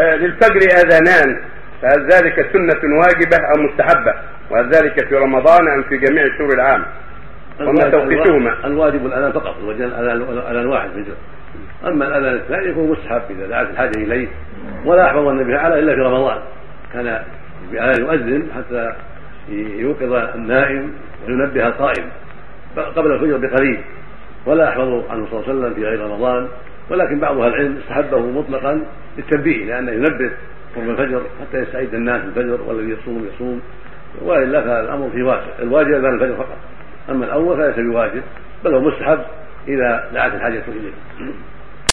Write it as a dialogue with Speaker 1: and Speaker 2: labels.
Speaker 1: آه، للفجر اذانان فهل ذلك سنة واجبة أو مستحبة؟ وهل ذلك في رمضان أم في جميع شهور العام؟ وما توقيتهما؟
Speaker 2: الواجب الأذان فقط الاذان واحد في الجزء أما الأذان الثاني يكون مستحب إذا دعت الحاجة إليه ولا أحفظ النبي تعالى إلا في رمضان كان بأذان يؤذن حتى يوقظ النائم وينبه القائم قبل الفجر بقليل ولا احفظ عنه صلى الله عليه وسلم في غير رمضان ولكن بعض أهل العلم استحبه مطلقا للتنبيه لأنه ينبه قرب الفجر حتى يستعد الناس الفجر والذي يصوم يصوم. والا فالأمر فيه واسع. الواجب أذان الفجر فقط. أما الأول فليس بواجب بل هو مستحب إذا دعت الحاجة إليه.